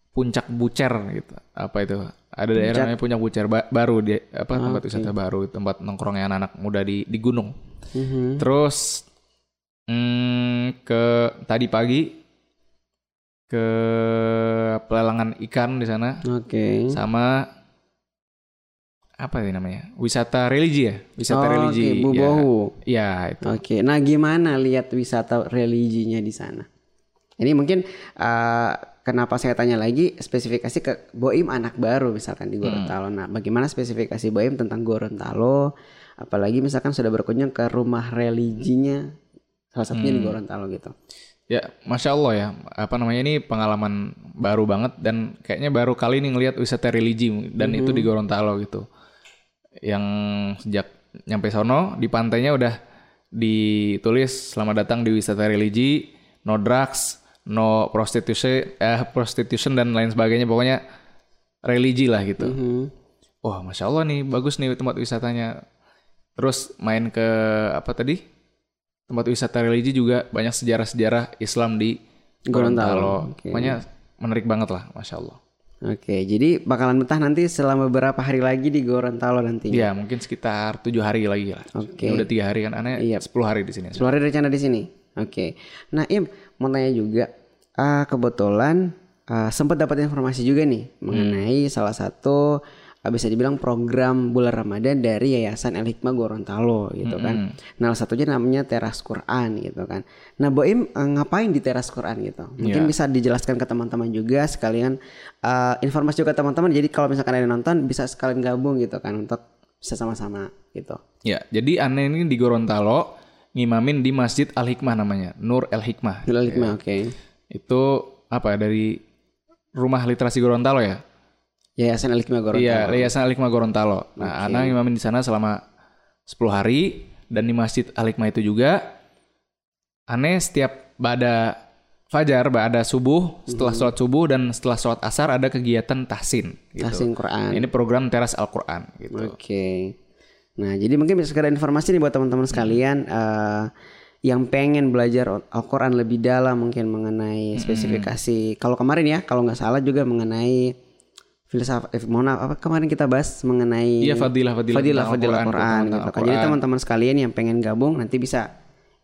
Puncak Bucer gitu. Apa itu? Ada daerah namanya Puncak Bucer Ba- baru di apa tempat wisata baru, tempat nongkrongnya anak-anak muda di di gunung. Mhm. Terus hmm, ke tadi pagi ke pelelangan ikan di sana Oke. sama apa sih namanya? Wisata religi ya? Wisata Oh, religi. Oke, ya. Bubohu. Ya, itu. Oke, nah gimana lihat wisata religinya di sana? Ini mungkin uh, kenapa saya tanya lagi spesifikasi ke Boim anak baru misalkan di Gorontalo. Nah, bagaimana spesifikasi Boim tentang Gorontalo? Apalagi misalkan sudah berkunjung ke rumah religinya salah satunya di Gorontalo gitu. Ya, masya Allah ya. Apa namanya ini pengalaman baru banget dan kayaknya baru kali ini ngelihat wisata religi dan itu di Gorontalo gitu. Yang sejak nyampe sono di pantainya udah ditulis selamat datang di wisata religi, no drugs, no prostitution, eh prostitution dan lain sebagainya. Pokoknya religi lah gitu. Mhm. Wah, masya Allah nih bagus nih tempat wisatanya. Terus main ke apa tadi? Tempat wisata religi juga banyak sejarah-sejarah Islam di Gorontalo, oke. Pokoknya menarik banget lah, masya Allah. Oke, jadi bakalan betah nanti selama beberapa hari lagi di Gorontalo nanti. Iya, mungkin sekitar tujuh hari lagi lah. Oke. Udah tiga hari kan, aneh Iya. 10 hari di sini. Sepuluh hari rencana di sini. Oke. Nah, Im mau tanya juga. ah, kebetulan ah, sempat dapat informasi juga nih mengenai salah satu ah, bisa dibilang program bulan Ramadan dari Yayasan El Hikmah Gorontalo gitu kan. Nah, salah satunya namanya Teras Quran gitu kan. Nah, Boim ah, ngapain di Teras Quran gitu? Mungkin Iya. bisa dijelaskan ke teman-teman juga sekalian ah, informasi juga ke teman-teman. Jadi kalau misalkan ada yang nonton bisa sekalian gabung gitu kan untuk bisa sama-sama gitu. Ya, jadi aneh ini di Gorontalo ngimamin di Masjid Al Hikmah namanya, Nur El Hikmah. Nurul Hikmah, oke. Itu apa dari Rumah Literasi Gorontalo ya? Yayasan Al Hikmah Gorontalo. Iya, Yayasan Al Hikmah Gorontalo. Nah, Ana ngimamin di sana selama 10 hari dan di Masjid Al Hikmah itu juga aneh setiap bada fajar, bada subuh, setelah sholat subuh dan setelah sholat asar ada kegiatan tahsin gitu. Tahsin Quran. Ini program teras Al-Qur'an gitu. Oke. Nah, jadi mungkin bisa sekedar informasi nih buat teman-teman sekalian eh, yang pengen belajar Al-Quran lebih dalam mungkin mengenai spesifikasi. Kalau kemarin ya, kalau nggak salah juga mengenai filsafat. Eh, mohon maaf, apa kemarin kita bahas mengenai Iya, fadilah-fadilah fadilah tentang fadilah Al-Quran, Quran, tentang gitu kan. Al-Quran. Jadi teman-teman sekalian yang pengen gabung nanti bisa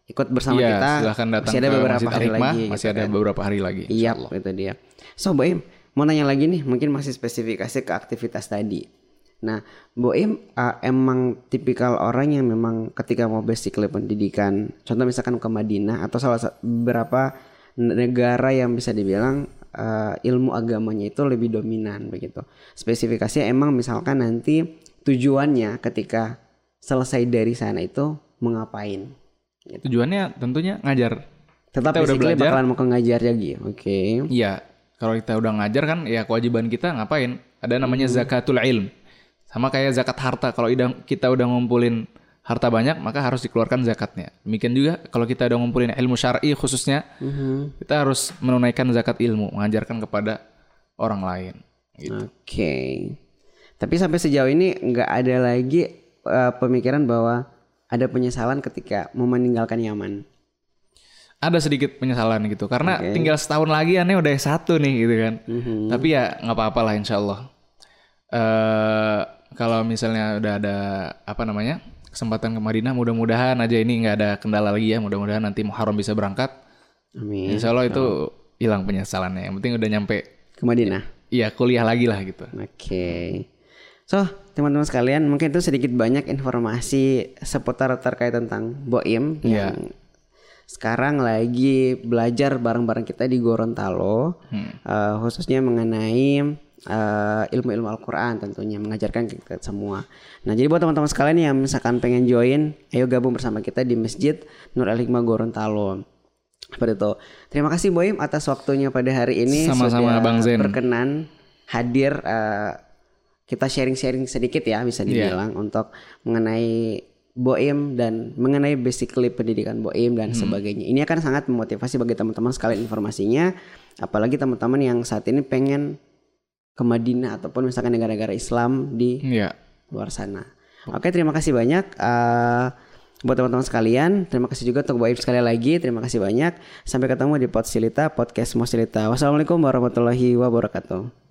ikut bersama Iya, kita. silahkan datang masih ada beberapa Masjid hari Al-Hikmah, lagi. masih gitu ada kan. beberapa hari lagi. Iya, itu dia. So, Boim, mau nanya lagi nih, mungkin masih spesifikasi ke aktivitas tadi. Nah, Boim uh, emang tipikal orang yang memang ketika mau basically pendidikan, contoh misalkan ke Madinah atau salah satu beberapa negara yang bisa dibilang uh, ilmu agamanya itu lebih dominan begitu. Spesifikasinya emang misalkan nanti tujuannya ketika selesai dari sana itu mengapain? Tujuannya tentunya ngajar. Tetap Kita udah belajar. bakalan mau ke ngajar lagi. Oke. Iya, kalau kita udah ngajar kan ya kewajiban kita ngapain? Ada namanya Hmm. zakatul ilm. Sama kayak zakat harta. Kalau kita udah ngumpulin harta banyak, maka harus dikeluarkan zakatnya. Demikian juga kalau kita udah ngumpulin ilmu syar'i khususnya, Mhm. kita harus menunaikan zakat ilmu, mengajarkan kepada orang lain. Gitu. Oke. Tapi sampai sejauh ini nggak ada lagi uh, pemikiran bahwa ada penyesalan ketika mau meninggalkan Yaman. Ada sedikit penyesalan gitu, karena Oke. tinggal setahun lagi aneh udah S1 nih gitu kan. Mhm. Tapi ya nggak apa-apa lah insya Allah. Eh kalau misalnya udah ada apa namanya kesempatan ke Madinah, mudah-mudahan aja ini nggak ada kendala lagi ya. Mudah-mudahan nanti Muharram bisa berangkat. Amin. Insya Allah itu hilang penyesalannya. Yang penting udah nyampe, Ke Madinah. iya kuliah lagi lah gitu. Oke. So, teman-teman sekalian, mungkin itu sedikit banyak informasi seputar terkait tentang Boim Iya. yang sekarang lagi belajar bareng-bareng kita di Gorontalo, eh, khususnya mengenai eh, ilmu-ilmu Al-Quran tentunya mengajarkan kita semua. Nah jadi buat teman-teman sekalian yang misalkan pengen join, ayo gabung bersama kita di Masjid Nur Al Hikmah Gorontalo. Seperti itu. Terima kasih Boim atas waktunya pada hari ini Sama-sama, sudah Bang Zen. berkenan hadir eh, kita sharing-sharing sedikit ya bisa Iya. dibilang untuk mengenai Boim dan mengenai basically pendidikan Boim Hmm. dan sebagainya. Ini akan sangat memotivasi bagi teman-teman sekalian informasinya, apalagi teman-teman yang saat ini pengen ke Madinah ataupun misalkan negara-negara Islam di Iya. luar sana. Oke, terima kasih banyak eh, buat teman-teman sekalian. Terima kasih juga untuk Boim sekali lagi. Terima kasih banyak. Sampai ketemu di Pod Silita, podcast Mosilita. Wassalamualaikum warahmatullahi wabarakatuh.